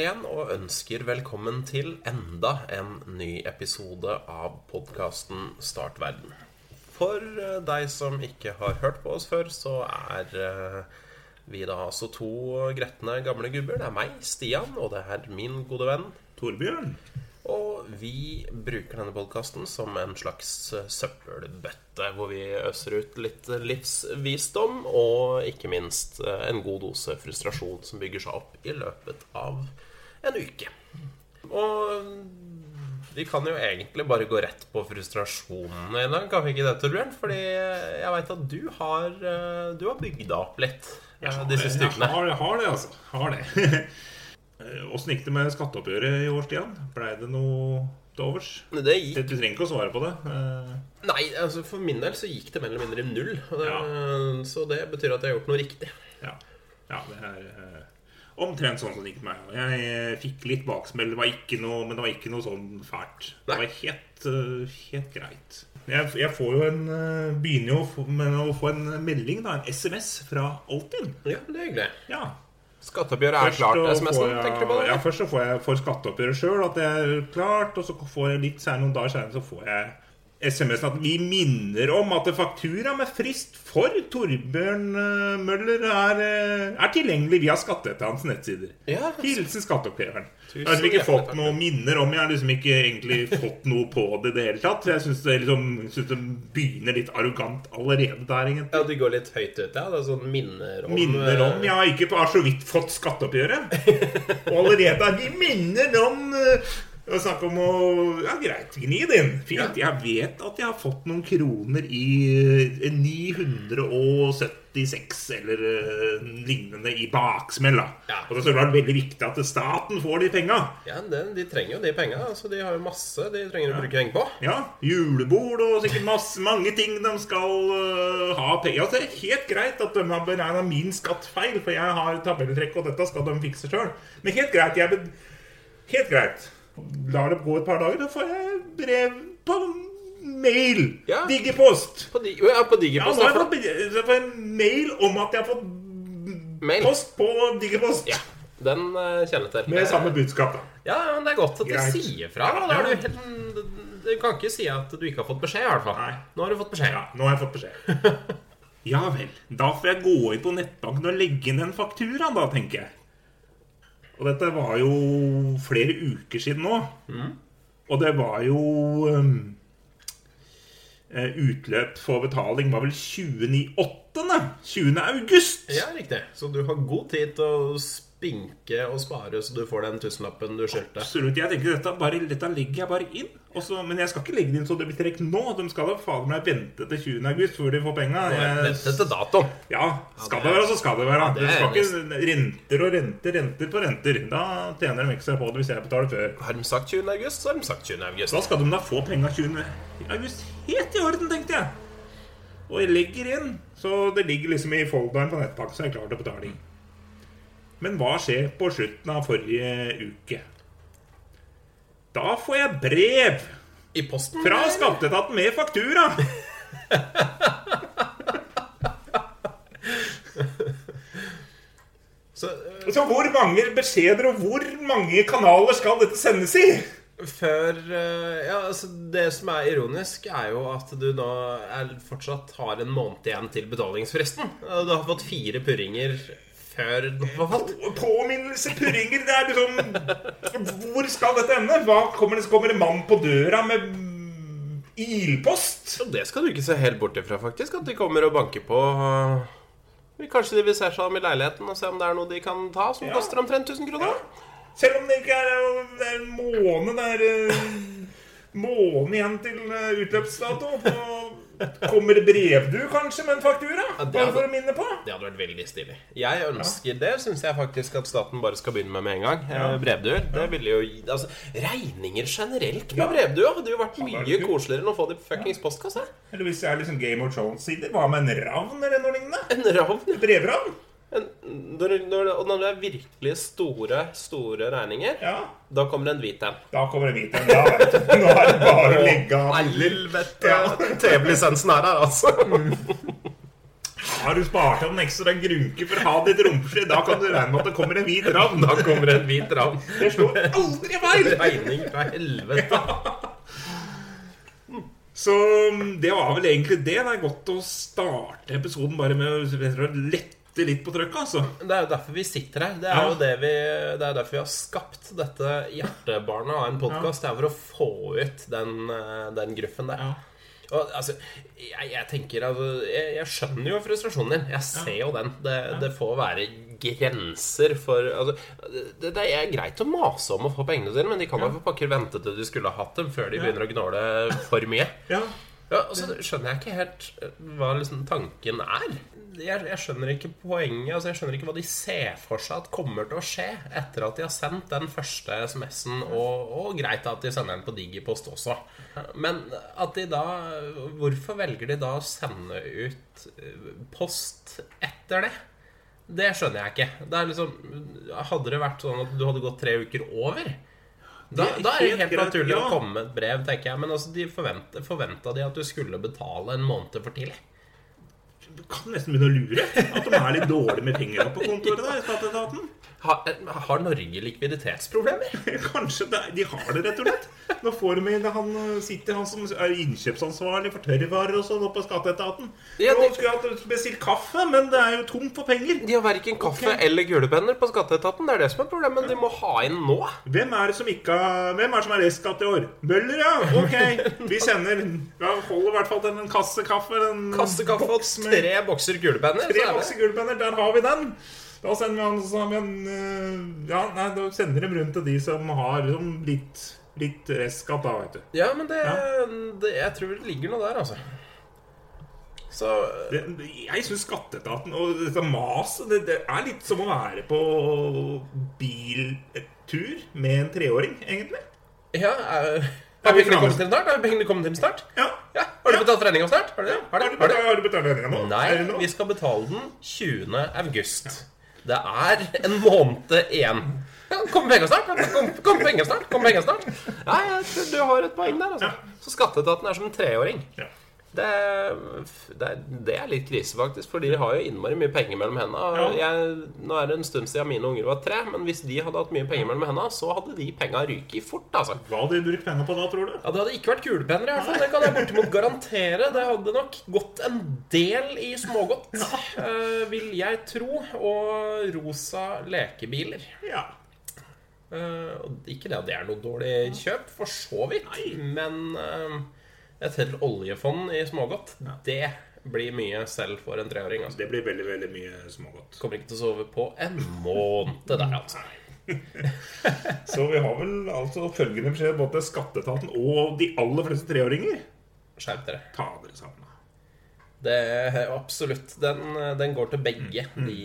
her igjen og ønsker velkommen til enda en ny episode av podkasten Startverden. For eh, deg som ikke har hørt på oss før, så er eh, vi da altså to gretne gamle gubber. Det er meg, Stian, og det er min gode venn Torbjørn. Og vi bruker denne podkasten som en slags eh, søppelbøtte, hvor vi øser ut litt livsvisdom og ikke minst en god dose frustrasjon som bygger seg opp i løpet av en uke. Og vi kan jo egentlig bare gå rett på frustrasjonen i dag, kan vi ikke det, Torbjørn? Fordi jeg veit at du har, eh, du har bygd opp litt Ja, de siste Jeg har, jeg har det, altså. Har det. Åssen gikk det med skatteoppgjøret i år, Stian? Blei det noe til overs? Det gikk Du trenger ikke å svare på det. Eh, Nei, altså for min del så gikk det mer eller mindre i null. Ja. Så det betyr at jeg har gjort noe riktig. Ja, ja det er eh, omtrent sånn som det gikk med meg. Jeg eh, fikk litt baksmell, det noe, men det var ikke noe sånn fælt. Det var helt, eh, helt greit. Jeg, jeg får jo en eh, begynner jo å få- med å få en melding, da, en SMS fra Altinn. Ja, det er hyggelig. Ja, Skatteoppgjøret er klart. SMS-en, tenker du på det? Ja, først så får jeg for skatteoppgjøret sjøl at det er klart, og så får jeg litt senere, noen dager senere så får jeg SMS-en at vi minner om at faktura med frist for Torbjørn eh, Møller er, eh, er tilgjengelig via Skatteetatens nettsider. Ja, Hilsen skatteoppgjøren. Jeg har ikke fått noe minner om Jeg har liksom ikke egentlig fått noe på det i det hele tatt. Jeg syns det, liksom, synes det begynner litt arrogant allerede der, egentlig. Ja, det går litt høyt ut, ja. Det er sånn minner om Minner om eh, Jeg har ikke har så vidt fått skatteoppgjøret. Og allerede er vi minner om eh, er snakke om å Ja, greit, gni det inn. Fint. Jeg vet at jeg har fått noen kroner i eh, 976 eller uh, lignende i baksmell. Ja. Og det har vært veldig viktig at staten får de penga. Ja, det, de trenger jo de penga. Altså, de har jo masse de trenger å bruke penger på. Ja, julebord og sikkert masse, mange ting de skal uh, ha penger altså, Det er helt greit at de har beregna min skatt feil, for jeg har tabelltrekk, og dette skal de fikse sjøl. Men helt greit. Jeg helt greit. Lar det gå et par dager, da får jeg brev på mail. Ja. Digipost. På, di ja, på digipost. Ja, nå har jeg fått får mail om at jeg har fått Mail. post på Digipost. ja, den uh, kjenner jeg til. Med samme budskap, da. Ja, men det er godt at de sier fra. Da. Da du, helt, du kan ikke si at du ikke har fått beskjed, i hvert fall. Nei. Nå har du fått beskjed. Ja, nå har jeg fått beskjed. Ja vel. Da får jeg gå inn på nettbanken og legge inn en faktura, da, tenker jeg. Og dette var jo flere uker siden nå. Og det var jo um, eh, Utløp for betaling var vel 29.8. 20. august. Ja, riktig. Så du har god tid til å spinke og spare, så du får den tusenlappen du skyldte. Absolutt. Jeg tenker dette, bare, dette legger jeg bare inn. Også, men jeg skal ikke legge det inn så det blir trukket nå. De skal da fader meg vente til 20. august før de får penga. Vente til datoen. Ja, skal det er- være, så skal det være. Ja, det er skal ikke renter og renter, renter på renter. Da tjener de ekstra på det hvis jeg betaler før. Har de sagt 20. august, så har de sagt 20. august. Da skal de da få penga 20. august. Helt i orden, tenkte jeg. Og jeg legger inn. Så det ligger liksom i folderen på nettpakken, så er jeg klar til betaling. Men hva skjer på slutten av forrige uke? Da får jeg brev I posten? fra skatteetaten med faktura. Så, øh, Så hvor mange beskjeder og hvor mange kanaler skal dette sendes i? før øh, Ja, altså Det som er ironisk, er jo at du nå er, fortsatt har en måned igjen til betalingsfristen. Du har fått fire purringer før den har falt. Påminnelse, purringer Det er liksom Hvor skal dette ende? Hva Kommer det, kommer det mann på døra med ilpost? Ja, det skal du ikke se helt bort ifra, faktisk. At de kommer og banker på. Kanskje de vil se seg om i leiligheten og se om det er noe de kan ta som Ja. koster omtrent 1000 kroner. Selv om det ikke er, det er en måned Det er en måned igjen til eh, utløpsdato. Og Kommer det brevdu kanskje med en faktura? Ja, det hadde- for å minne på? Det hadde vært veldig stilig. Jeg ønsker Det syns jeg faktisk at staten bare skal begynne med med en gang. Ja. Eh, Brevduer. Det ville jo gi- Altså, regninger generelt med Ja. brevduer hadde jo vært mye koseligere enn å få det i fuckings postkasse. Eller hvis jeg er liksom Game of Thrones-sider, hva med en ravn eller noe lignende? En ravn. Brevravn? En, når, når, når det er virkelig store, store regninger, Ja. da kommer en hvit en. Da kommer det hvit en. Vet du. Nå er det bare å ligge av. Helvete! Ja. TV-lisensen er her, altså. Har du spart opp en ekstra grunke for å ha ditt romfri da kan du regne med at det kommer en hvit ravn. Da kommer en hvit ravn. Det slår aldri feil! Regning fra helvete. Så mm, det var vel egentlig det. Det er godt å starte episoden bare med å lette litt på trøkket, altså. Det er jo derfor vi sitter her. Det er Ja. jo det vi, det er derfor vi har skapt dette hjertebarnet av en podkast. Det er for å få ut den, eh, den gruffen der. Ja. Og altså, jeg, jeg tenker altså, jeg, jeg skjønner jo frustrasjonen din. Jeg ser jo den. Det, det får være grenser for altså, det, det er greit å mase om å få pengene sine, men de kan jo for pakker vente til du skulle ha hatt dem, før de begynner å gnåle for mye. Ja. Ja, og så skjønner jeg ikke helt eh, hva liksom tanken er. Jeg, jeg skjønner ikke poenget. Altså jeg skjønner ikke hva de ser for seg at kommer til å skje etter at de har sendt den første SMS-en, og, og greit at de sender den på Digipost også. Men at de da Hvorfor velger de da å sende ut eh, post etter det? Det skjønner jeg ikke. Det er liksom, hadde det vært sånn at du hadde gått tre uker over, da, er det helt helt naturlig ja. å komme med et brev, tenker jeg. Men altså, de forventa de at du skulle betale en måned for tidlig? Kan nesten begynne å lure. At de er litt dårlige med penger på kontoret der. i Skatteetaten. Har, har Norge likviditetsproblemer? Kanskje det, de har det, rett og slett. Nå får vi inn han eh, sitter han som er innkjøpsansvarlig for tørrvarer og sånn på Skatteetaten. Ja, Nå skulle jeg hatt bestilt kaffe, men det er jo tomt for penger. De har verken kaffe okay. eller gulepenner på skatteetaten. Det er det som er problemet. De må ha inn nå. Hvem er det som ikke har Hvem er det som har restskatt i år? Møller, ja. Ok. Vi sender ja, Holder i hvert fall til en kasse kaffe. En Kasse kaffe og tre bokser gulepenner. tre er bokser gulepenner. Der har vi den. Da sender vi han, så har vi en øh, Ja, nei, da sender de rundt til de som har liksom, litt, litt restskatt, da, veit du. Ja, men det, Ja. det Jeg tror det ligger noe der, altså. Så Det, jeg syns Skatteetaten og dette maset det, det er litt som å være på biltur med en treåring, egentlig. Ja, er, har pengene kommet til snart? Har pengene kommet til snart? Ja. Ja, Har du Ja. betalt regninga snart? Har du det? Har du, Har du har du? betalt, regninga nå? Nei, vi skal betale den 20. august. Det er en måned igjen. Kom penger snart? Kom, kom penger snart? Kom penger snart? Ja, ja, du har et poeng der, altså. Så skatteetaten er som en treåring. Ja. Det, det, er, det er litt krise, faktisk, for de har jo innmari mye penger mellom hendene. Ja. Nå er det en stund siden mine unger var tre, men hvis de hadde hatt mye penger mellom hendene, så hadde de penga ryket fort, altså. Hva hadde de brukt penga på da, tror du? Ja, Det hadde ikke vært kulepenner, i hvert fall. Det kan jeg bortimot garantere. Det hadde nok gått en del i smågodt, eh, vil jeg tro. Og rosa lekebiler. Ja. Eh, ikke det at det er noe dårlig kjøp, for så vidt, men eh, et helt oljefond i smågodt, det blir mye selv for en treåring. Altså. Det blir veldig, veldig mye smågodt. Kommer ikke til å sove på en måned der, altså. Så vi har vel altså følgende beskjed både til Skatteetaten og de aller fleste treåringer. Skjerp dere. Ta dere sammen. Det er absolutt. Den, den går til begge de,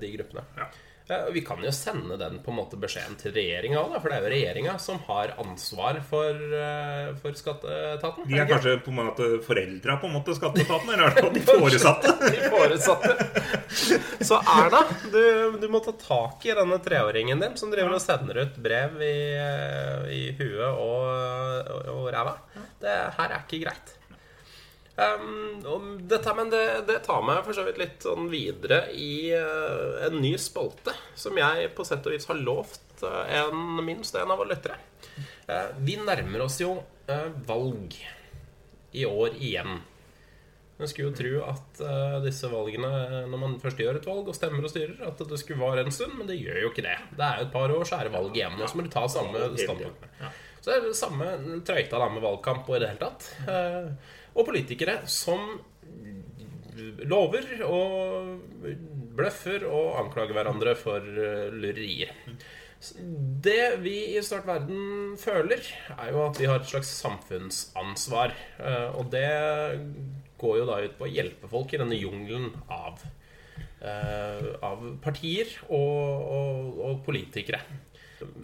de gruppene. Ja. Ja, vi kan jo sende den på en måte beskjeden til regjeringa òg, for det er jo regjeringa som har ansvar for, eh, for skatteetaten. De er kanskje på en måte foreldra på en måte Skatteetaten, eller i hvert fall de foresatte. De foresatte. Så Erna, du, du må ta tak i denne treåringen din som driver og sender ut brev i, i huet og, og, og ræva. Det her er ikke greit. Um, dette, men det, det tar meg for så vidt litt sånn videre i uh, en ny spalte som jeg på sett og vis har lovt uh, en, minst en av våre lyttere. Uh, vi nærmer oss jo valg i år igjen. En skulle jo tro at disse valgene, når man først gjør et valg og stemmer og styrer, at det skulle vare en stund, men det gjør jo ikke det. Det er jo et par år, så er det valg igjen, og så må du ta samme standpunkt. Så det er det samme trøyta da med valgkamp og i det hele tatt. Og politikere som lover og bløffer og anklager hverandre for eh, lurerier. Det vi i Start verden føler, er jo at vi har et slags samfunnsansvar. Eh, Og det går jo da ut på å hjelpe folk i denne jungelen av, eh, av partier og, og, og politikere.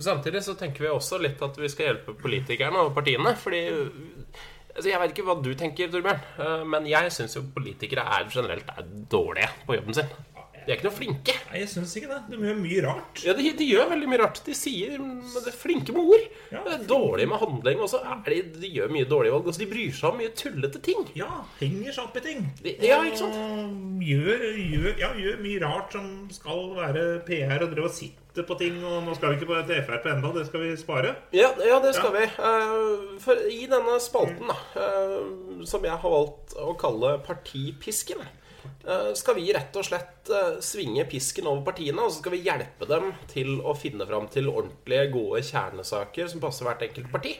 Samtidig så tenker vi også litt at vi skal hjelpe politikerne og partiene. Fordi altså Jeg vet ikke hva du tenker, Torbjørn, eh, men jeg syns jo politikere er generelt er dårlige på jobben sin. De er ikke noe flinke. Nei, jeg syns ikke det. De gjør mye rart. Ja, de, de gjør veldig mye rart. De sier de er flinke med ord. Ja. Det er dårlige med handling. Og så er de, de gjør mye dårlige valg. Altså, de bryr seg om mye tullete ting. Ja, henger seg opp i ting. De- ja, ikke sant? Og gjør, gjør, ja, gjør mye rart som skal være PR, og drive og sitte på ting. Og nå skal vi ikke på til Frp ennå, det skal vi spare. Ja, ja det skal vi. Eh, For i denne spalten, da, eh, som jeg har valgt å kalle Partipisken, eh, skal vi rett og slett svinge pisken over partiene, og så skal vi hjelpe dem til å finne fram til ordentlige, gode kjernesaker som passer hvert enkelt parti.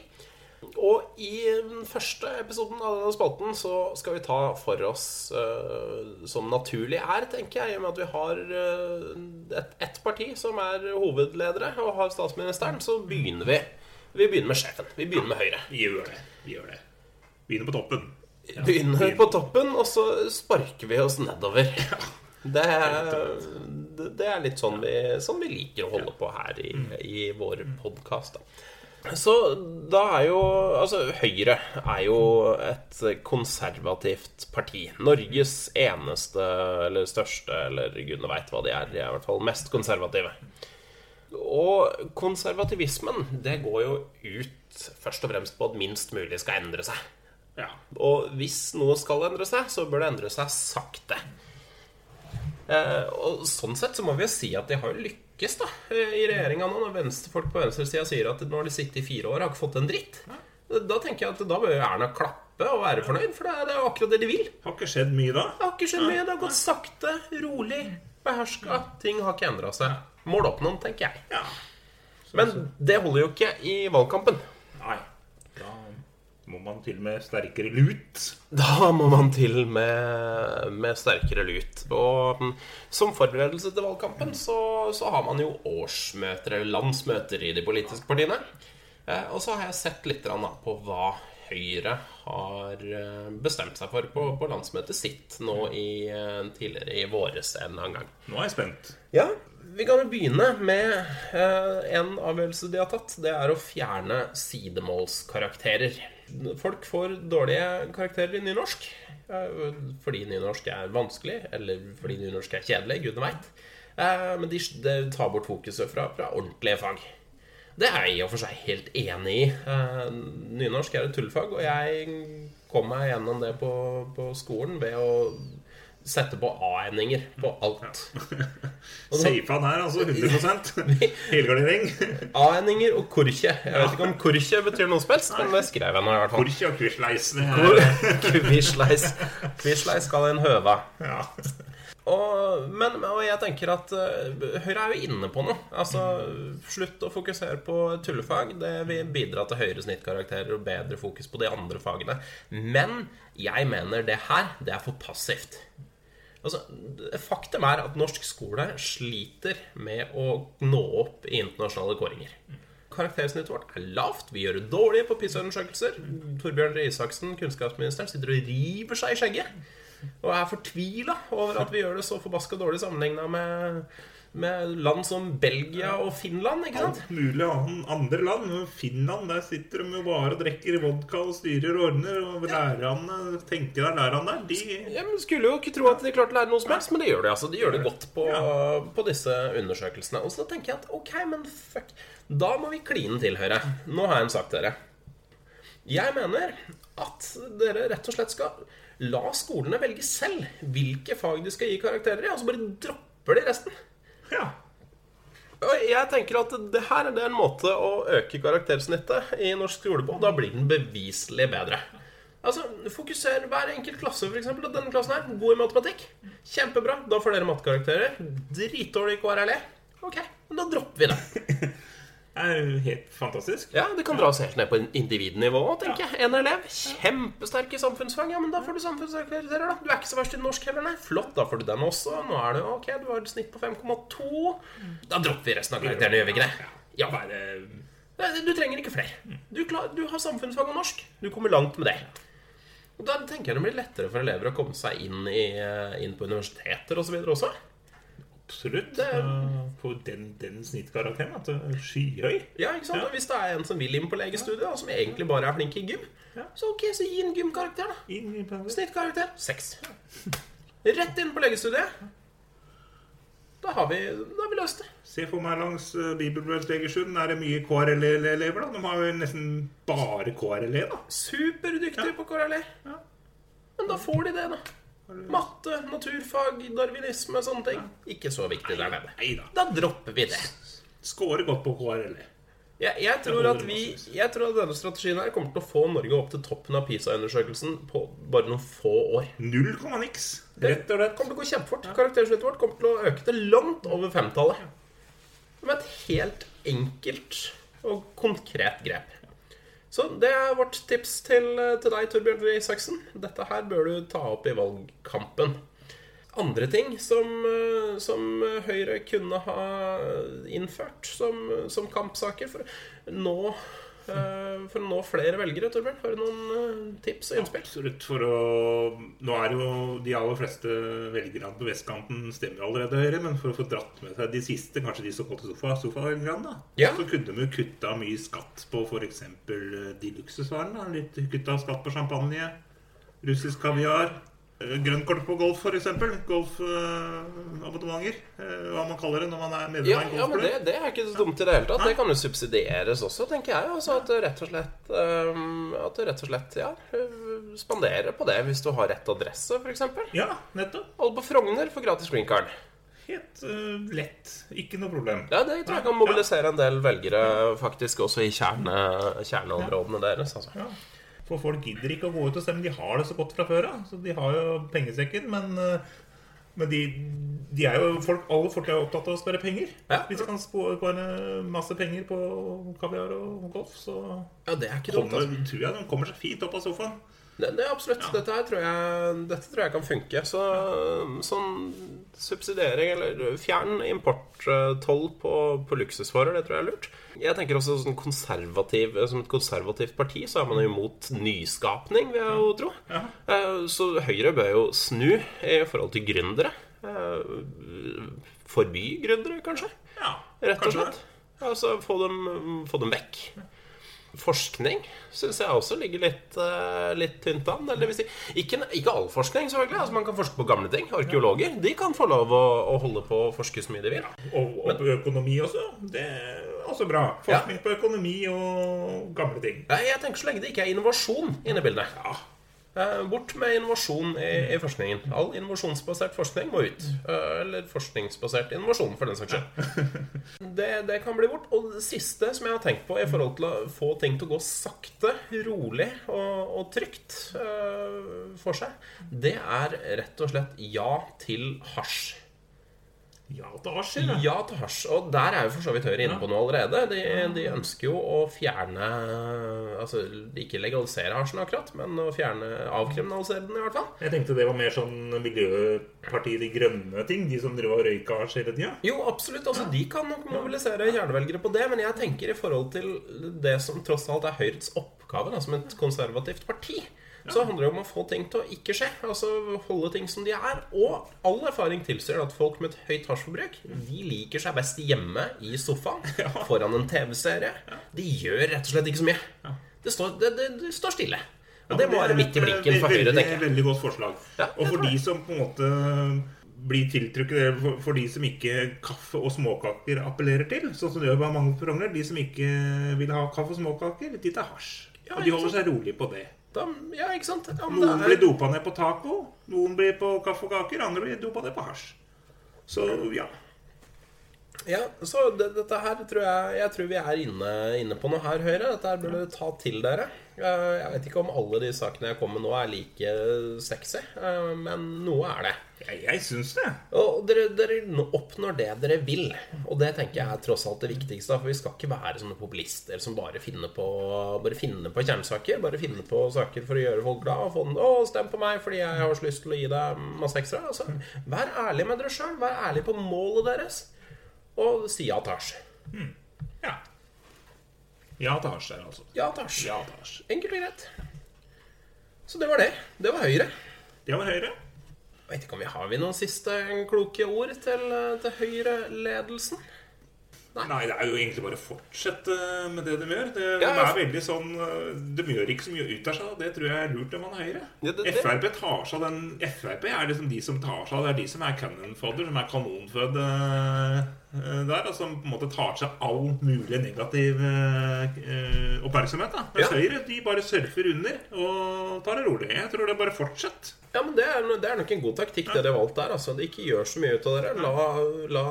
Og i den første episoden av denne spalten så skal vi ta for oss, uh, som naturlig er, tenker jeg, i og med at vi har eh, et, parti som er hovedledere og har statsministeren, så begynner vi. Vi begynner med sjefen. Vi begynner med Høyre. Vi gjør det. Vi gjør det. Begynner på toppen. Ja, Begynner på toppen, og så sparker vi oss nedover. Det er, det er litt sånn vi, sånn vi liker å holde på her i, i vår podkast. Så da er jo Altså, Høyre er jo et konservativt parti. Norges eneste eller største, eller gudene veit hva de er. De er i hvert fall mest konservative. Og konservativismen, det går jo ut først og fremst på at minst mulig skal endre seg. Ja. Og hvis noe skal endre seg, så bør det endre seg sakte. Eh, og sånn sett så må vi jo si at de har jo lykkes da eh, i regjeringa nå. Når venstre, folk på venstresida sier at nå har de sittet i fire år og har ikke fått en dritt. Da tenker jeg at da bør Erna klappe og være fornøyd, for det er, jo akkurat det de vil. Har ikke skjedd mye da. Det har ikke skjedd mye. Det har gått sakte, rolig, beherska. Ting har ikke endra seg. Mål oppnådd, tenker jeg. Men det holder jo ikke i valgkampen. Nei. Må man til med sterkere lut. Da må man til med, med sterkere lut. Og mm, som forberedelse til valgkampen så, så har man jo årsmøter eller landsmøter i de politiske partiene. Eh, og så har jeg sett litt på hva Høyre har eh, bestemt seg for på, på landsmøtet sitt nå i, eh, tidligere i våres en gang. Nå er jeg spent. Ja, vi kan jo begynne med en avgjørelse de har tatt. Det er å fjerne sidemålskarakterer. Folk får dårlige karakterer i nynorsk eh, fordi nynorsk er vanskelig, eller fordi nynorsk er kjedelig. Gudene veit. Eh, men de, de tar bort fokuset fra, fra ordentlige fag. Det er jeg i og for seg helt enig i. Eh, Nynorsk er et tullfag, og jeg kom meg gjennom det på, på skolen ved å sette på A-endinger på alt. Ja. Safe han her, altså. 100 Helgardering. A-endinger og korkje. Jeg vet ikke om korkje betyr noe som helst, men det skrev jeg nå i hvert fall. Korkje og quisleis. Quisleis. Quisleis skal en høva. Ja. Og, men, og jeg tenker at uh, Høyre er jo inne på noe. Altså, Slutt å fokusere på tullefag. Det vil bidra til høyere snittkarakterer og bedre fokus på de andre fagene. Men jeg mener det her, det er for passivt. Altså, Faktum er at norsk skole sliter med å nå opp i internasjonale kåringer. Karaktersnittet vårt er lavt. Vi gjør det dårlig på PISA-undersøkelser. Torbjørn Røe Isaksen, kunnskapsministeren, sitter og river seg i skjegget. Og er fortvila over at vi gjør det så forbaska dårlig sammenligna med, med land som Belgia og Finland. ikke sant? Alt mulig andre land. Finland, der sitter de jo bare og drikker vodka og styrer og ordner. Og lærerne tenker er lærerne der. De Ja, men Skulle jo ikke tro at de klarte å lære noe som helst, men det gjør de. altså. De gjør det godt på, på disse undersøkelsene. Og så tenker jeg at ok, men fuck. Da må vi kline til, Høyre. Nå har jeg en sak til dere. Jeg mener at dere rett og slett skal la skolene velge selv hvilke fag de skal gi karakterer i, og så bare dropper de resten. Ja. Jeg tenker at det her er en måte å øke karaktersnittet i norsk skole på. Da blir den beviselig bedre. Altså, Fokuser hver enkelt klasse, f.eks. At denne klassen her, god i matematikk. Kjempebra. Da får dere mattekarakterer. Dritdårlig i KRLE. Ok, men da dropper vi det. Er helt fantastisk. Ja, Det kan dras helt ned på individnivå, tenker jeg. En elev. Kjempesterk i samfunnsfag. Ja, men da får du samfunnskarakterer, da. Du er ikke så verst i norsk heller, nei. Flott, da får du den også. Nå er det ok, du har et snitt på 5,2. Da dropper vi resten av karakterene, gjør vi ikke det? Ja, Bare Du trenger ikke flere. Du, du har samfunnsfag og norsk. Du kommer langt med det. Og Da tenker jeg det blir lettere for elever å komme seg inn, i, inn på universiteter osv. også. Absolutt Det- uh, På den, den snittkarakteren. At skyhøy. Ja, ikke sant? Ja. Og Hvis det er en som vil inn på legestudiet, og som egentlig bare er flink i gym, Ja. så ok, så gi en gymkarakter, da. Snittkarakter seks. Rett inn på legestudiet. Da har vi, da har vi løst det. Se for meg langs uh, Bibelbrøds Egersund. Er det mye KRL-elever, da? De har jo nesten bare KRLE, da. Superdyktige på KRL. Ja. Men da får de det, da. Matte, naturfag, darwinisme, sånne ting. Ikke så viktig der nede. Da. Dropper vi det. Skårer godt på KRL. Jeg, jeg, tror at vi, jeg tror at denne strategien her kommer til å få Norge opp til toppen av PISA-undersøkelsen på bare noen få år. Null komma niks. Rett og slett. kommer til å gå kjempefort. Karaktersnittet vårt kommer til å øke til langt over femtallet. Med et helt enkelt og konkret grep. Så det er vårt tips til, til deg, Torbjørn Isaksen. Dette her bør du ta opp i valgkampen. Andre ting som, eh, som Høyre kunne ha innført som, som kampsaker for nå eh, for å nå flere velgere, Torbjørn? Har du noen eh, tips og innspill? Absolutt. For å Nå er jo de aller fleste velgerne på vestkanten stemmer allerede Høyre, men for å få dratt med seg de siste, kanskje de såkalte sofa, sofavelgerne, da, Ja. så kunne de jo kutta mye skatt på f.eks. de luksusvarene. Litt kutta skatt på champagne, russisk kaviar. Eh, Grønnkort på golf, f.eks. Golfabonnementer. hva man kaller det når man er medlem Ja, av en ja, men det, det er ikke så dumt i det hele tatt. Det kan jo subsidieres også, tenker jeg. Altså at rett og slett At du rett og slett ja, spanderer på det hvis du har rett adresse, f.eks. Ja, nettopp. Alle på Frogner får gratis green card. Helt eh, lett. Ikke noe problem. Ja, det tror jeg kan mobilisere en del velgere faktisk også i kjerne, kjerneområdene deres. Altså. Ja. For folk gidder ikke å gå ut og stemme. De har det så godt fra før av. Så de har jo pengesekken, men, eh, men de, de er jo folk, alle folk er opptatt av å spare penger. Ja. Hvis du kan spare masse penger på kaviar og golf, så Ja, det er ikke dumt. Altså. tror jeg de kommer seg fint opp av sofaen. Det, det absolutt. Dette, her tror jeg, dette tror jeg kan funke. Så sånn subsidiering eller fjern importtoll på, på luksusvarer, det tror jeg er lurt. Jeg tenker også sånn konservativ, Som et konservativt parti så er man jo imot nyskapning, vil jeg jo tro. Ja. Ja. Så Høyre bør jo snu i forhold til gründere. Eh, Forby gründere, kanskje. Ja, Rett og slett. Altså få dem, få dem vekk. Forskning syns jeg også ligger litt, eh, litt tynt an. Si, ikke, ikke all forskning, selvfølgelig. Altså, man kan forske på gamle ting. Arkeologer de kan få lov å, å holde på å forske så mye de vil. Ja, Og, og på økonomi også. Det er også bra. Forskning på økonomi og gamle ting. Nei, Jeg tenker Så lenge det ikke er innovasjon inne i bildet. Ja, Bort med innovasjon i, i forskningen. All innovasjonsbasert forskning må ut. Eh, Eller forskningsbasert innovasjon, for den saks skyld. Det, det kan bli bort. Og det siste som jeg har tenkt på i forhold til å få ting til å gå sakte, rolig og, og trygt uh, for seg, det er rett og slett ja til hasj. Ja til hasj, eller? Ja til hasj. Og der er jo for så vidt Høyre inne på noe allerede. De, de ønsker jo å fjerne Altså ikke legalisere hasjen akkurat, men å fjerne avkriminalisere den i hvert fall. Jeg tenkte det var mer sånn Miljøpartiet De Grønne-ting. De som driver og røyka hasj hele tida. Jo, absolutt. altså De kan nok mobilisere kjernevelgere på det. Men jeg tenker i forhold til det som tross alt er Høyres oppgave da, som et konservativt parti, så handler det om å få ting til å ikke skje. Altså holde ting som de er. Og all erfaring tilsier at folk med et høyt hasjforbruk De liker seg best hjemme i sofaen foran en TV-serie. De gjør rett og slett ikke så mye. Det står, det, det, det står stille. Og det må være midt i blinken for Høyre, tenker jeg. Veldig godt forslag. Og for de som på en måte blir tiltrukket for, for de som ikke kaffe og småkaker appellerer til, sånn som det gjør mange på de som ikke vil ha kaffe og småkaker, de tar hasj. Og de holder seg rolig på det. Da, ja, ikke sant? Ja, Noen er... blir dopa ned på taco, noen blir på kaffe og kaker, andre blir dopa ned på hasj. Så ja. Ja, så det, dette her tror jeg Jeg tror vi er inne, inne på noe her, Høyre. Dette her burde ta til dere. Eh, Jeg vet ikke om alle de sakene jeg kommer med nå, er like sexy, eh, men noe er det. Jeg, jeg syns det. Og dere, dere oppnår det dere vil. Og det tenker jeg er tross alt det viktigste. For vi skal ikke være sånne populister som bare finner på Bare finner på kjernesaker. Bare finner på saker for å gjøre folk glad. Og få den 'Å, stem på meg fordi jeg har så lyst til å gi deg masse ekstra'. Altså, vær ærlig med dere sjøl. Vær ærlig på målet deres. Og si ja tasj. Hmm. Ja. Ja tasj der, altså. Ja tasj. Ja til. Enkelt og greit. Så det var det. Det var Høyre. Det var Høyre. Vet ikke om vi Har vi noen siste kloke ord til, til Høyre-ledelsen? Nei, det er jo egentlig bare å fortsette med det de gjør. Det, Ja, de ja. er veldig sånn De gjør ikke så mye ut av seg. og Det tror jeg er lurt om man er Høyre. Ja, det- det- Frp tar seg av den Frp er liksom de som tar seg av Det er de som er cannon fodder, som er kanonfødd øh, der. Og som på en måte tar seg all mulig negativ øh, øh, oppmerksomhet. da Mens Ja. Høyre de bare surfer under og tar det rolig. Jeg tror det bare fortsetter. Ja, men det er, det er nok en god taktikk, det de har valgt der. Altså. De ikke gjør så mye ut av dere. La, la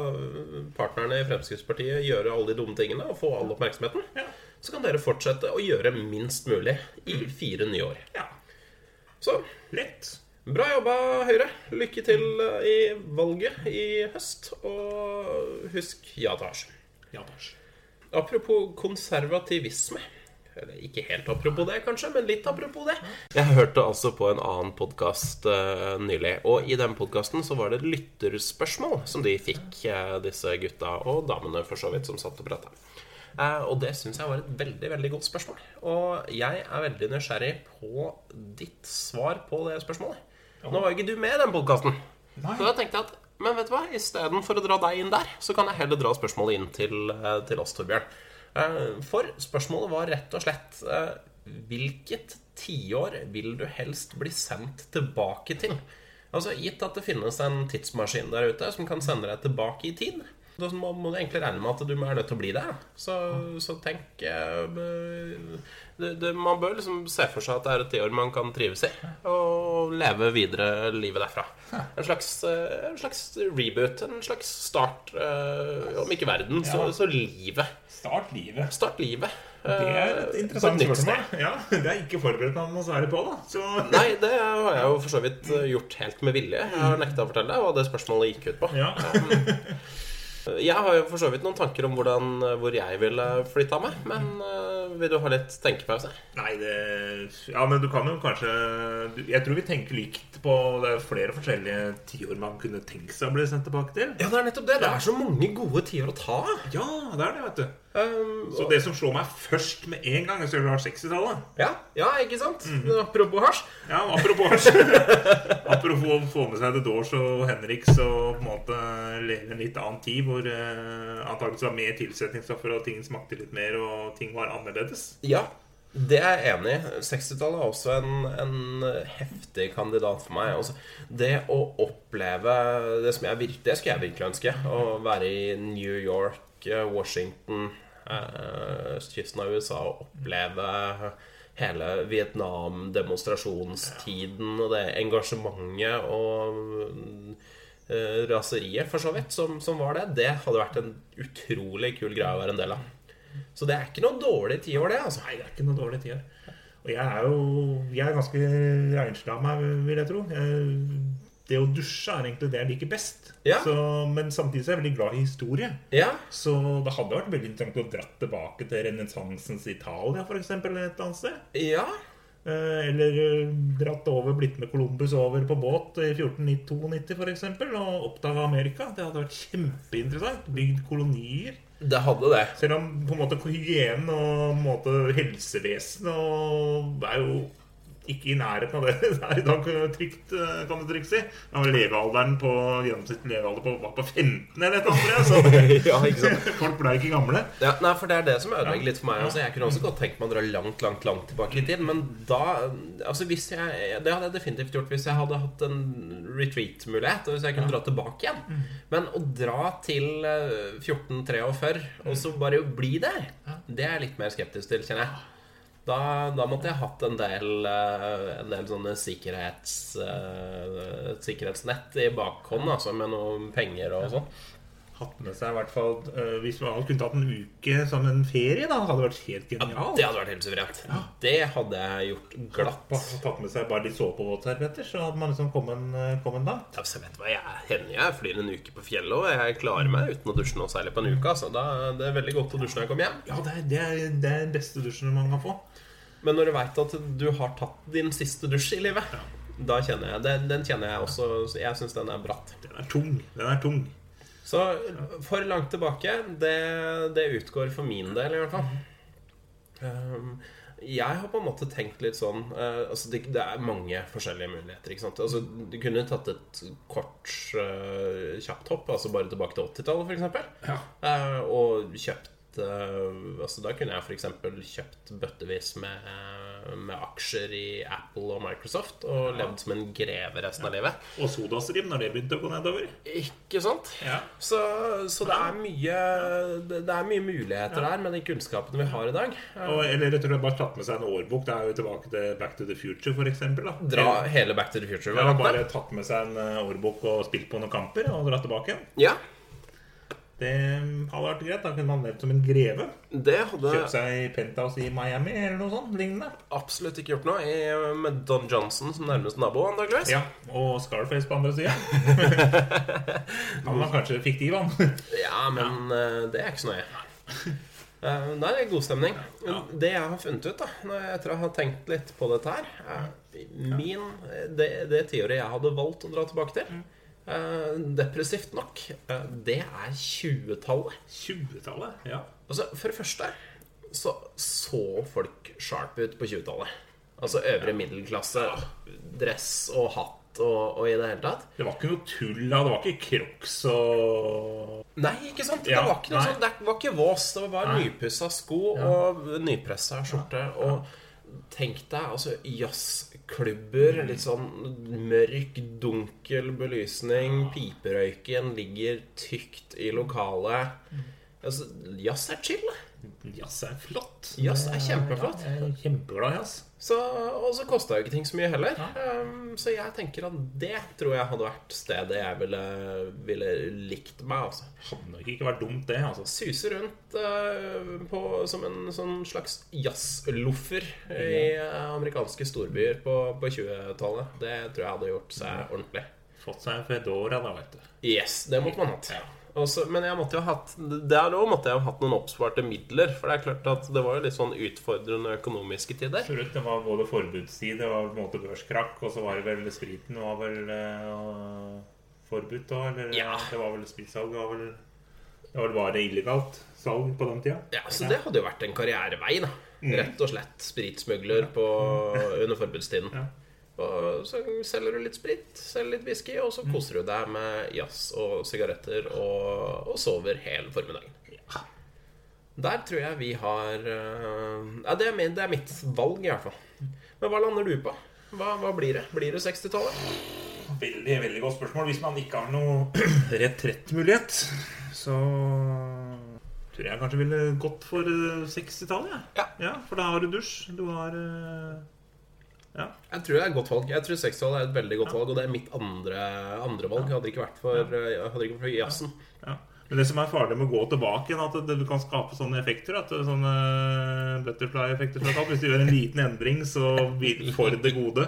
partnerne i Fremskrittspartiet gjøre alle de dumme tingene og få all oppmerksomheten. Ja. Så kan dere fortsette å gjøre minst mulig i fire nye år. ja. Så Lett. Bra jobba, Høyre. Lykke til eh, i valget i høst. Og husk ja-tasj. Ja, Apropos konservativisme. Eller ikke helt apropos det, kanskje, men litt apropos det. Jeg hørte altså på en annen podkast nylig, og i den podkasten så var det lytterspørsmål som de fikk, uh, disse gutta og damene for så vidt, som satt og prata. Uh, og det syns jeg var et veldig veldig godt spørsmål. Og jeg er veldig nysgjerrig på ditt svar på det spørsmålet. Nå var jo ikke du med i den podkasten, så da tenkte jeg at men vet du hva, istedenfor å dra deg inn der, så kan jeg heller dra spørsmålet inn til, eh, til oss, Torbjørn. Eh, For spørsmålet var rett og slett eh, Hvilket tiår vil du helst bli sendt tilbake til? Altså Gitt at det finnes en tidsmaskin der ute som kan sende deg tilbake i tid, da må, må du egentlig regne med at du er nødt til å bli der. Så, så tenk eh, det, det, Man bør liksom se for seg at det er et tiår man kan trives i, og leve videre livet derfra. En slags, eh, en slags reboot, en slags start, eh, om ikke verden, så, så livet. Start livet. Start livet. Det er et interessant spørsmål. Ja, Det er ikke forberedt man noe særlig på, da. Så Nei, det har jeg jo for så vidt gjort helt med vilje. Jeg har nekta å fortelle hva det spørsmålet gikk ut på. ja. Jeg har jo for så vidt noen tanker om hvordan, eh, hvor jeg ville flytta meg, men eh, vil du ha litt tenkepause? Nei, det Ja, men du kan jo kanskje Jeg tror vi tenker likt på Det er flere forskjellige tiår man kunne tenkt seg å bli sendt tilbake til. Ja, det er nettopp det. Det er så mange gode tider å ta av. Ja, det er det, vet du. Um, Så det som slår meg først med en gang, er at vi har 60-tallet. ja, ja, ikke sant? Apropos hasj. Ja, apropos Apropos å få med seg The Doors og Henriks og på en måte leve en litt annen tid hvor eh, antakeligvis var mer tilsetningsstoffer og ting smakte litt mer og ting var annerledes. Ja, det er jeg enig i. 60-tallet er også en, en heftig kandidat for meg. Altså, det å oppleve det som jeg virkelig Det skulle jeg virkelig ønske. Å være i New York, eh, Washington, eh, østkysten av USA og oppleve hele Vietnam-demonstrasjonstiden og det engasjementet og eh, raseriet, for så vidt, som, som var det, det hadde vært en utrolig kul greie å være en del av. Så det er ikke noe dårlig tiår, det. altså Nei, det er ikke noe dårlig tiår. Og jeg er jo Jeg er ganske renslig av meg, vil jeg tro. Jeg, det å dusje er egentlig det jeg liker best. Ja. Så, men samtidig så er jeg veldig glad i historie. Ja, Så det hadde vært veldig interessant å dra tilbake til renessansens Italia, f.eks. et annet sted. ja. Eh, Eller eh, dratt over, blitt med Columbus over på båt i 1492 f.eks. og oppdaga Amerika. Det hadde vært kjempeinteressant. Bygd kolonier. Det hadde det. Selv om på en måte hygienen og på en måte helsevesen og er jo ikke i nærheten av det det er i dag trygt, eh, kan du trygt si. Men levealderen på gjennomsnittlig levealder på, var på 15 eller et eller annet. Så ja, ikke sant? folk ble ikke gamle. Ja, nei, for det er det som ødelegger litt for meg. Altså, jeg kunne også godt tenkt meg å dra langt, langt langt tilbake i tid. Men da altså, hvis jeg, Det hadde jeg definitivt gjort hvis jeg hadde hatt en retreat-mulighet. Og hvis jeg kunne dra tilbake igjen. Men å dra til eh, 1443 og så bare bli der, det er jeg litt mer skeptisk til, kjenner jeg. Da, da måtte jeg hatt en del, eh, en del sånne sikkerhets, eh, sikkerhetsnett i bakhånd, altså, med noen penger og sånn. Hatt med seg i hvert fall uh, Hvis man kunne tatt en uke som en ferie, da hadde det vært helt genialt. Ja, Det hadde vært helt suverent. Det hadde jeg gjort glatt. Hadde Tatt med seg bare litt såpevåtservietter, så hadde man liksom kommet, en dag langt. Ja, så vet hva, jeg hender jeg flyr en uke på fjellet, og jeg klarer meg uten å dusje noe særlig på en uke. Altså. Da, det er veldig godt å dusje når jeg kommer hjem. Ja, det er, det er, det er den beste dusjen man kan få. Men når du veit at du har tatt din siste dusj i livet, da kjenner jeg Den, den kjenner jeg også Jeg syns den er bratt. Den er tung. Den er tung. Så for langt tilbake, det, det utgår for min del, i hvert fall. Um, jeg har på en måte tenkt litt sånn eh, Altså det, det er mange forskjellige muligheter. ikke sant? Altså Du kunne tatt et kort, eh, kjapt hopp, altså bare tilbake til 80-tallet, f.eks. Ja. Uh, og kjøpt eh, Altså Da kunne jeg f.eks. kjøpt bøttevis med, med aksjer i Apple og Microsoft og levd som en greve resten av livet. Og sodastream når det begynte å gå nedover. Ikke sant? Ja. Så, så det er mye Det det er mye muligheter der med de kunnskapene vi har i dag. Og, eller jeg tror jeg bare tatt med seg en årbok. Det er jo tilbake til Back to the Future, for da. Dra hele Back to the Future. Ja, bare tatt med seg en eh, årbok og spilt på noen kamper og dratt tilbake igjen. Ja, Det hadde vært greit. Da kunne man levd som en greve. det hadde Kjøpt seg penthouse i Miami eller noe sånt lignende. absolutt ikke gjort noe. I, med Don Johnson som nærmeste nabo, antakeligvis. Ja, Og Scarface på andre sida. Han var kanskje fiktiv, han. Ja, men ja. det er ikke så nøye. Eh, nei, det er god stemning. Det jeg har funnet ut, da når jeg, etter å ha tenkt litt på dette her eh, Min, Det, det tiåret jeg hadde valgt å dra tilbake til, eh, depressivt nok, eh, det er 20-tallet. 20-tallet. Ja. Altså, For det første så så folk sharp ut på 20-tallet. Altså øvre middelklasse, dress og hatt og, og i det hele tatt. Det var ikke noe tull da. Det var ikke Crocs og Nei, ikke sant? Ja, det var ikke noe sånt. Det var ikke vås. Det var bare nypussa sko og nypressa skjorte. Og tenk deg altså jazzklubber. Mm. Litt sånn mørk, dunkel belysning. Piperøyken ligger tykt i lokalet. Mm. Altså, jazz er chill. Jazz er flott. Jazz er kjempeflott. Ja, jeg er kjempeglad i jazz. Så, og så kosta jo ikke ting så mye heller. Um, så jeg tenker at det tror jeg hadde vært stedet jeg ville, ville likt meg. Altså. Hadde nok ikke vært dumt, det. altså Suse rundt uh, på, som en sånn slags jazzloffer i uh, amerikanske storbyer på, på 20-tallet. Det tror jeg hadde gjort seg ordentlig. Fått seg en Fedora, da, vet du. Yes, det måtte man hatt. Også, men jeg måtte jo ha hatt der òg måtte jeg ha hatt noen oppsparte midler. For det er klart at det var jo litt sånn utfordrende økonomiske tider. Absolutt. Det var både forbudstid, det var på en måte børskrakk, og så var det vel spriten var vel uh, forbudt da? eller Ja. Det var vel spritsalg var vel Det var bare illegalt salg på den tida. Ja, Så det hadde jo vært en karrierevei, da. Rett og slett spritsmugler på, under forbudstiden. Ja. Og så selger du litt sprit, selger litt whisky, og så koser du deg med jazz og sigaretter og, og sover hele formiddagen. Der tror jeg vi har eh, Ja, det er, min, det er mitt valg, i hvert fall. Men hva lander du på? Hva, hva blir det? Blir det 60-tallet? Veldig, veldig godt spørsmål. Hvis man ikke har noe retrettmulighet, så tror jeg kanskje ville gått for eh, 60-tallet. Ja. ja. For da har du dusj. Du har eh, Ja. Jeg tror det er et godt valg. Jeg tror 60-tallet er et veldig godt valg, og det er mitt andre, andre valg. Hadde det ikke vært for, eh, hadde ikke vært for jazzen. Ja. Men det som er farlig med å gå tilbake igjen, at det, du kan skape sånne effekter. At sånne butterfly-effekter er. Hvis du gjør en liten endring, så blir det for det gode.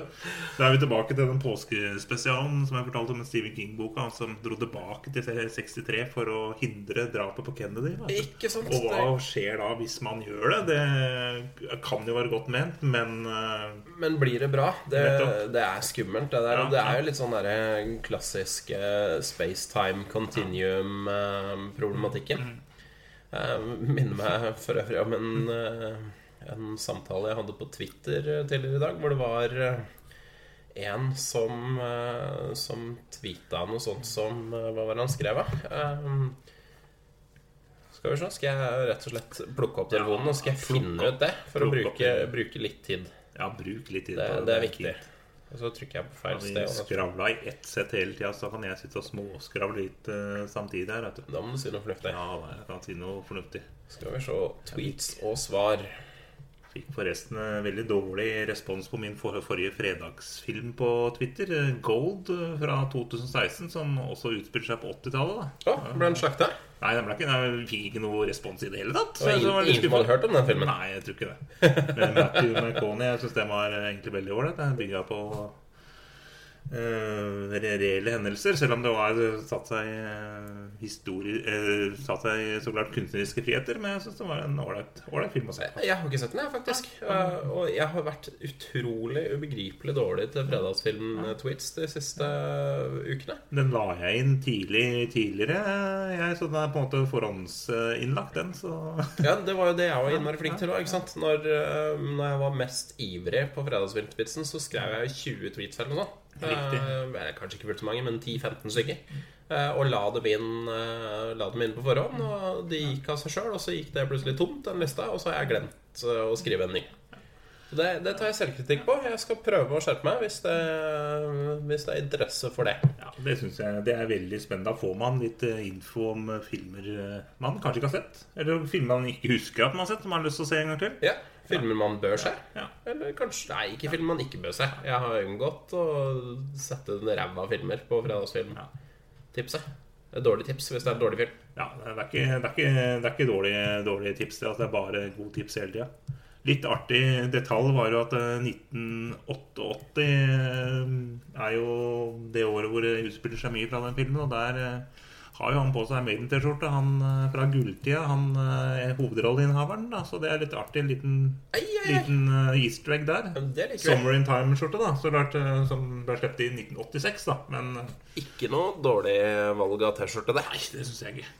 Da er vi tilbake til den påskespesialen som jeg fortalte om Stephen King-boka. Som dro tilbake til 63 for å hindre drapet på Kennedy. Ikke sant? Og hva skjer da hvis man gjør det? Det kan jo være godt ment, men eh, Men blir det bra? Det, det er skummelt. Det, der. Ja, det er jo litt sånn derre klassisk space-time continuum-problematikken. Minner meg for øvrig om en, eh, en samtale jeg hadde på Twitter eh, tidligere i dag, hvor det var eh, en som, eh, som tweeta noe sånt som eh, Hva var det han skrev, da? Eh, Skal vi se, skal jeg rett og slett plukke opp telefonen og skal jeg finne ut det? For å bruke, bruke litt tid. ja, bruk litt tid Det, det er viktig. Og så trykker jeg på feil Har vi sted. skravla i ett sett hele tida, så kan jeg sitte og småskravle litt uh, samtidig her. Da må du si noe fornuftig. Ja, da, jeg kan si noe fornuftig. Skal vi se tweets og svar. Fikk forresten veldig dårlig respons på min for forrige fredagsfilm på Twitter. Gold fra 2016, som også utspilte seg på 80-tallet. da. Å, ble den slakta? Nei, den ble ikke, den fikk ikke noe respons i det hele tatt. Så var ingen, som hadde hørt om den filmen? Nei, jeg tror ikke det. Men Matthew McConey, jeg syns den var egentlig veldig ålreit. Den bygga på eh, re- reelle hendelser. Selv om det var satt seg uh, eh, satt seg så klart kunstneriske friheter. Men jeg syns det var en ålreit film å se på. Jeg har ikke sett den, jeg, faktisk. Uh, og jeg har vært utrolig ubegripelig dårlig til fredagsfilm-tweets de siste ukene. Den la jeg inn tidlig tidligere, jeg, så den er på en måte forhåndsinnlagt, den. Så Ja, det var jo det jeg var innmari flink til òg. Når, uh, når jeg var mest ivrig på fredagsfilmtweetsen, så skrev jeg 20 tweets eller noe sånt. Riktig. Eller kanskje ikke fullt så mange, men 10-15 stykker. Uh, og la dem, inn, uh, la dem inn på forhånd. Og de gikk av seg sjøl, og så gikk det plutselig tomt, den lista, og så har jeg glemt uh, å skrive en ny. Så det, det tar jeg selvkritikk på. Jeg skal prøve å skjerpe meg hvis det, hvis det er interesse for det. ja, det syns jeg det er veldig spennende. Da får man litt eh, info om eh, filmer eh, man kanskje ikke har sett. Eller filmer man ikke husker at man har sett, som man har lyst til å se en gang til. Ja, Filmer man bør se. Eller kanskje Nei, ikke filmer man ikke bør se. Jeg har unngått å sette en ræva filmer på fredagsfilm. Tipset. Det er et dårlig tips hvis det er en dårlig film. Ja, det er ikke, det er ikke, det er ikke dårlige, dårlige tips. Det, er bare gode tips hele tida. Litt artig detalj var jo at eh, 1988 eh, er jo det året hvor det utspiller seg mye fra den filmen. Og der eh, har jo han på seg Maiden-T-skjorte, han eh, fra gulltida. Han eh, er hovedrolleinnehaveren, da, så det er litt artig. En liten, Ei, ei, ei. liten uh, easter egg der. Summer in Time-skjorte, da. Så klart, som ble sluppet i 1986, da. Men Ikke noe dårlig valg av T-skjorte, det. nei, det syns jeg ikke.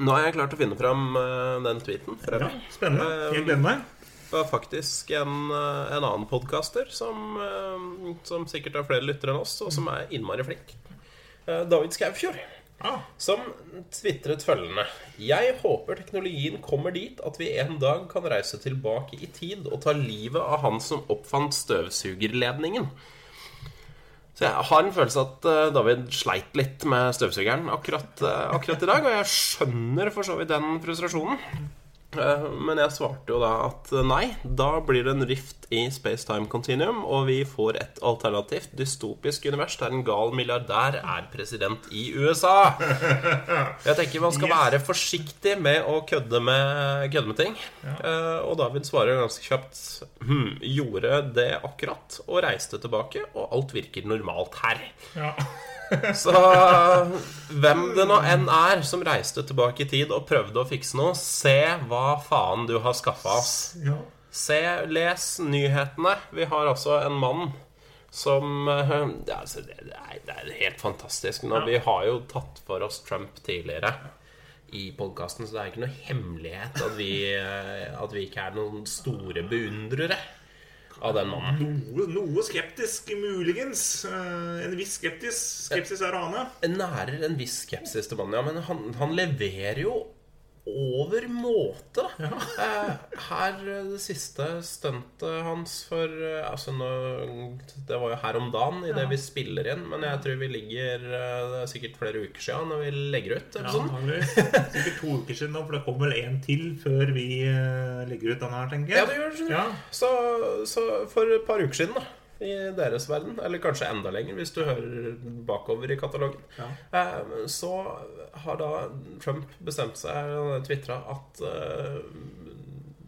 Nå har jeg klart å finne fram uh, den tweeten. Ja, spennende. Jeg gleder meg. Det var faktisk en, en annen podkaster som, som sikkert har flere lyttere enn oss, og som er innmari flink. Eh, David Skaufjord. Ah, Som tvitret følgende Jeg håper teknologien kommer dit at vi en dag kan reise tilbake i tid og ta livet av han som oppfant støvsugerledningen. Så jeg har en følelse at eh, David sleit litt med støvsugeren akkurat, eh, akkurat i dag, og jeg skjønner for så vidt den frustrasjonen. Eh, Men jeg svarte jo da at eh, nei, da blir det en rift i space-time continuum, og vi får et alternativt dystopisk univers der en gal milliardær er president i USA. Jeg tenker man skal være forsiktig med å kødde med, kødde med ting. Eh, Og David svarer ganske kjapt hm, gjorde det akkurat, og reiste tilbake, og alt virker normalt her. ja. Så hvem det nå enn er som reiste tilbake i tid og prøvde å fikse noe, se hva faen du har skaffa oss. ja. Se, les nyhetene. Vi har altså en mann som eh, ja, altså, det, det, er, det er helt fantastisk. Nå, Ja. Vi har jo tatt for oss Trump tidligere i podkasten, så det er ikke noe hemmelighet at vi, eh, at vi ikke er noen store beundrere av den mannen. Noe, noe skeptisk, muligens. Eh, en viss skeptisk. skepsis er å ane. nærer en viss skepsis til mannen, ja, men han, han leverer jo over måte. da. Eh, her eh, det siste stuntet hans for eh, Altså nå, Det var jo her om dagen idet vi spiller inn, men jeg tror vi ligger Det er sikkert flere uker siden når vi legger ut Ja, episoden. antageligvis. Sikkert to uker siden nå, for det kommer vel en til før vi legger ut denne her, tenker Ja, det gjør det. Ja. Så, så for et par uker siden, da i deres verden, eller kanskje enda lenger hvis du hører bakover i katalogen, Ja. eh, så har da Trump bestemt seg og tvitra at eh,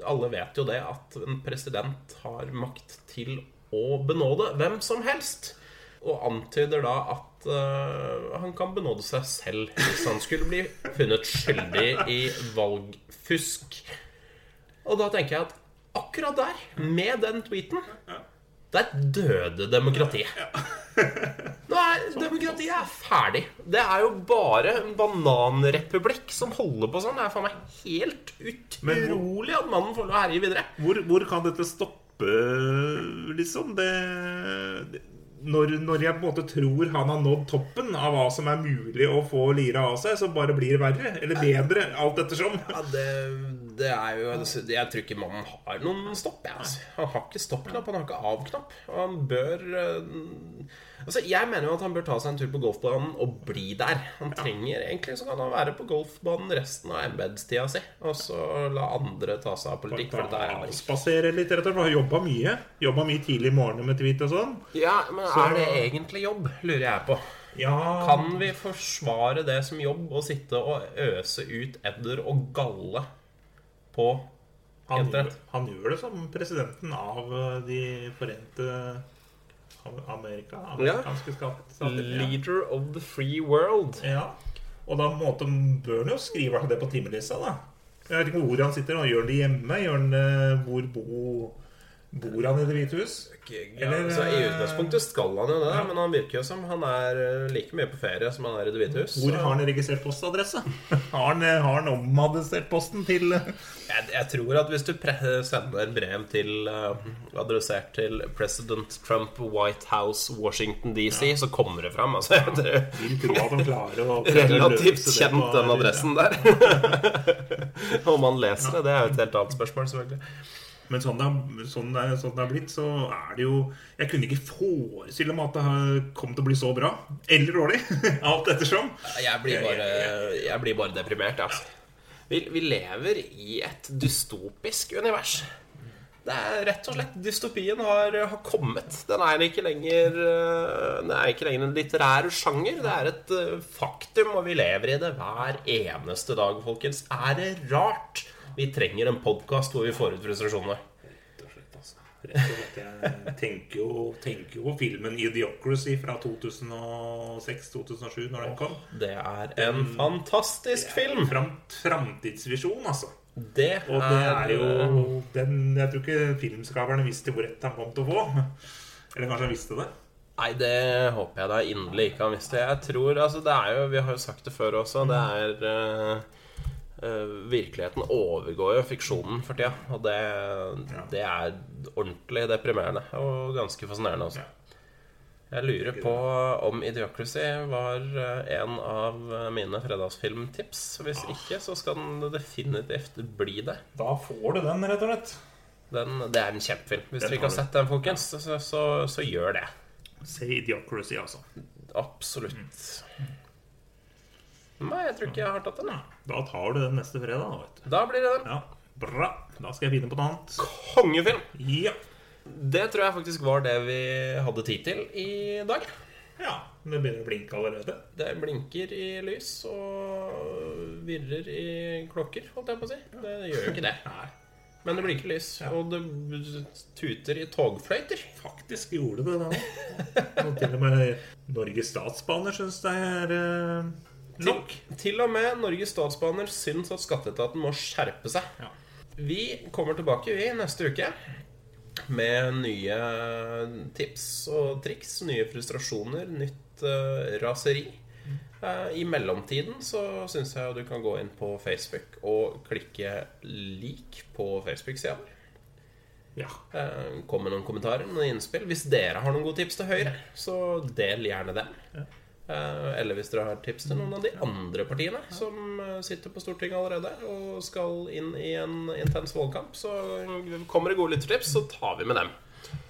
alle vet jo det at en president har makt til å benåde hvem som helst. Og antyder da at eh, han kan benåde seg selv hvis han skulle bli funnet skyldig i valgfusk. Og da tenker jeg at akkurat der, med den tweeten der døde demokratiet. Nå er Demokratiet er ferdig. Det er jo bare en bananrepublikk som holder på sånn. Det er faen meg helt utrolig at mannen får lov å herje videre. Hvor, hvor kan dette stoppe, liksom? Det, det når, når jeg på en måte tror han har nådd toppen av hva som er mulig å få lira av seg, så bare blir det verre. Eller bedre, alt ettersom. Ja, det, det er jo Jeg tror ikke mannen har noen stopp. Jeg, altså. Han har ikke stoppknapp, han har ikke av-knapp. Og Han bør eh, Altså, Jeg mener jo at han bør ta seg en tur på golfbanen og bli der. Han trenger egentlig Så kan han være på golfbanen resten av embedstida si, og så la andre ta seg av politikk. For det er bare ikke Spasere litt, rett og slett. Har jobba mye. Jobba mye tidlig i morgen med tweet og sånn. Ja, men Så- er det egentlig jobb, lurer jeg på. Ja, Kan vi forsvare det som jobb å sitte og øse ut edder og galle på han, han gjør det som presidenten av eh, De forente Amerika. Amerikanske stater. Leader of the free world. Ja. Og da måte, bør han jo skrive det på timelista, da. Jeg vet ikke hvor han sitter. Gjør han det hjemme? Gjør han det hvor bo, bor han i Det hvite hus? Ja, altså, I utgangspunktet skal han jo det, ja. men han virker jo som han er eh, like mye på ferie som han er i Det hvite hus. Hvor har han registrert postadresse? har, han, eh, har han omadressert posten til eh? jeg, jeg, tror at hvis du sender brev til uh, adressert til president Trump, White House, Washington DC, ja. så kommer det fram. Altså, jeg tror, Vil tro at de klarer å Relativt kjent, den adressen der. Om han leser det, det er jo et helt annet spørsmål, selvfølgelig. Men sånn det, sånn, det, sånn det, er blitt, så er det jo Jeg kunne ikke forestille meg at det kom til å bli så bra. Eller dårlig. Alt ettersom. Jeg blir bare, jeg blir bare deprimert, altså. Vi, vi, lever i et dystopisk univers. Det er rett og slett Dystopien har, har kommet. Den er ikke lenger Den er ikke lenger en litterær sjanger. Det er et eh, faktum, og vi lever i det hver eneste dag, folkens. Er det rart? Vi trenger en podkast hvor vi får ut frustrasjonene. Rett og slett, altså. Rett og slett, jeg tenker jo, tenker jo på filmen 'Idiocracy' fra 2006-2007, når den kom. Det er en den, fantastisk film! Fram, framtidsvisjon, altså. Det er, og det er jo den, Jeg tror ikke filmskaperne visste hvor rett han kom til å få. Eller kanskje han visste det? Nei, det håper jeg da inderlig ikke han visste. Jeg tror, altså det er jo, Vi har jo sagt det før også. Det er uh, Uh, virkeligheten overgår jo fiksjonen for tida. Og det, ja. det, er ordentlig deprimerende og ganske fascinerende også. Jeg lurer på om Idiocracy var eh, en av mine fredagsfilmtips. Hvis ah. ikke, så skal den definitivt bli det. Da får du den, rett og slett. Den, det er en kjempefilm. Hvis dere ikke har sett den, folkens, så, så, så, gjør det. Se Idiocracy, altså. Absolutt. Mm. Nei, jeg tror ikke jeg har tatt den. Da tar du den neste fredag. Vet du. Da blir det den. Ja, Bra. Da skal jeg finne på noe annet. Kongefilm! Ja. Det tror jeg faktisk var det vi hadde tid til i dag. Ja. Det begynner å blinke allerede. Det blinker i lys og virrer i klokker, holdt jeg på å si. Det gjør jo ikke det. Nei. Men det blinker lys, ja. og det tuter i togfløyter. Faktisk gjorde det det. Og til og med Norges Statsbaner syns det er Nok. Til, til, og med Norges Statsbaner syns at skatteetaten må skjerpe seg. Ja. Vi kommer tilbake vi neste uke med nye tips og triks, nye frustrasjoner, nytt uh, raseri. Uh, I mellomtiden så syns jeg du kan gå inn på Facebook og klikke 'lik' på Facebook-sida vår. Ja. Uh, kom med noen kommentarer, noen innspill. Hvis dere har noen gode tips til Høyre, så del gjerne dem. Ja. Eh, eller hvis dere har tips til noen av de andre partiene som eh, sitter på Stortinget allerede og skal inn i en intens valgkamp, så kommer det gode lyttertips, så tar vi med dem.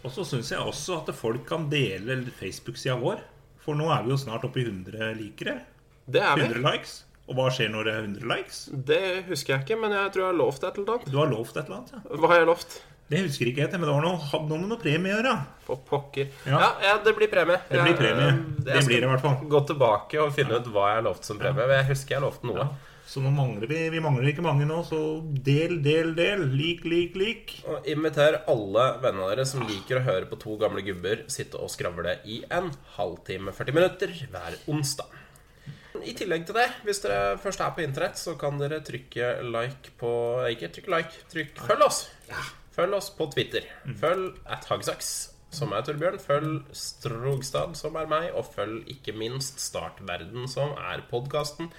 Og så syns jeg også at folk kan dele Facebook-sida vår. For nå er vi jo snart oppe i 100 likere. Det er vi. 100 likes. Og hva skjer når det er 100 likes? Det husker jeg ikke, men jeg tror jeg har lovt et eller annet. Du har lovt et eller annet, ja. Hva har jeg lovt? Det husker ikke jeg, men det var noe, hadde noe med noe premie å gjøre. På pokker. Ja. Ja, ja, det blir premie. Det blir premie. Det blir det i hvert fall. Gå tilbake og finne ut hva jeg har lovt som premie. Jeg husker jeg lovte noe. Så nå mangler vi Vi mangler ikke mange nå, så del, del, del. Lik, lik, lik. Og inviter alle vennene deres som liker å høre på to gamle gubber sitte og skravle i en halvtime, 40 minutter hver onsdag. I tillegg til det, hvis dere først er på internett, så kan dere trykke like på Ikke trykk like, trykk følg oss. Ja. Følg oss på Twitter. Følg at Hagsaks, som er Torbjørn. Følg Strogstad, som er meg. Og følg ikke minst Startverden, som er podkasten.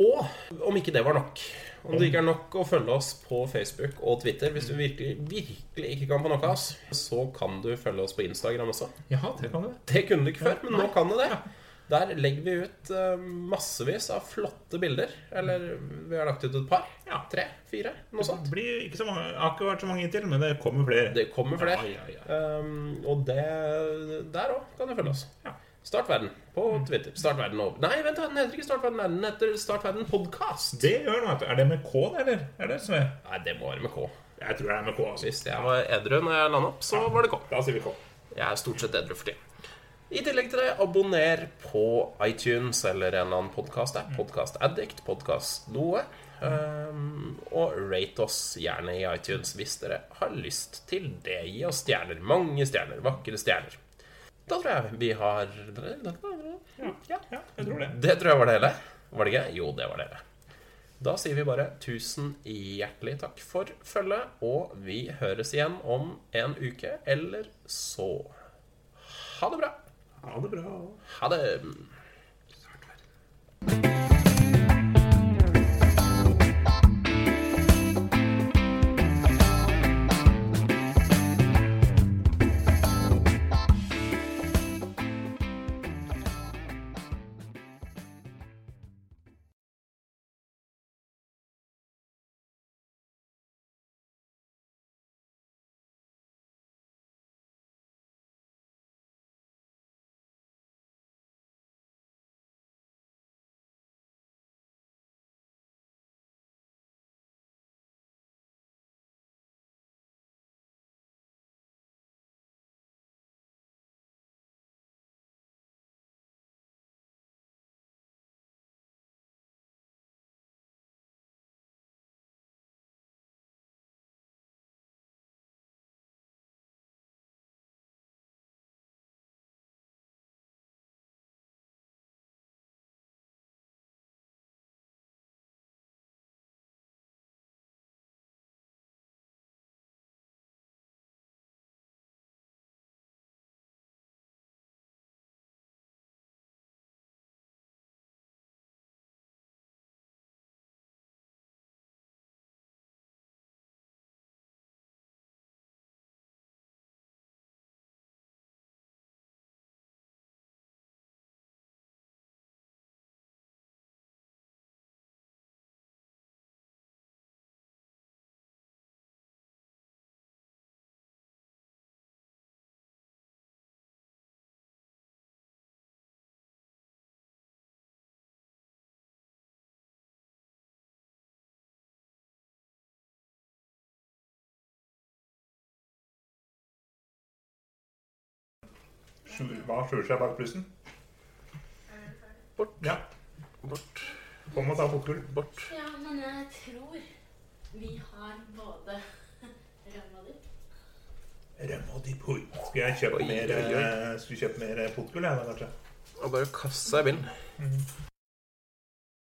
Og om ikke det var nok Om det ikke er nok å følge oss på Facebook og Twitter Hvis du virkelig, virkelig ikke kan på noe av oss, så kan du følge oss på Instagram også. Jaha, det kan du Det kunne du ikke før, men nå kan du det. Der legger vi ut uh, massevis av flotte bilder. Eller vi har lagt ut et par. Ja, Tre? Fire? Noe sånt. Det blir ikke så mange, har ikke vært så mange inntil, men det kommer flere. Det kommer flere. Ja, ja, um, og det der òg kan du følge oss. Start verden på mm. Twitter. Start verden over. Nei, vent, den heter ikke Start verden. Den heter Start verden podkast. Det gjør den. Er det med K, eller? Er det som er? Nei, det må være med K. Jeg tror det er med K. Altså. Hvis jeg var edru når jeg landa opp, så var det K. Da sier vi K. Jeg er stort sett edru for tida. I tillegg til det, abonner på iTunes eller en eller annen podkast. Podkast Addict, podkast noe. Um, og rate oss gjerne i iTunes hvis dere har lyst til det. Gi oss stjerner. Mange stjerner. Vakre stjerner. Da tror jeg vi har ja jeg tror det. Det tror jeg var det hele. Var det ikke? Jo, det var det hele. Da sier vi bare tusen hjertelig takk for følget, og vi høres igjen om en uke eller så. Ha det bra. Ha det bra. Ha det. Hva skjuler seg bak plussen? Bort, Ja, bort, kom og ta fotkull. bort. Ja, men jeg tror vi har både rømme og dipp. Rømme og dipp. Skulle jeg kjøpe mer, eh, skal kjøpe mer fotkull, jeg da, kanskje? Og bare kaste seg i bilen.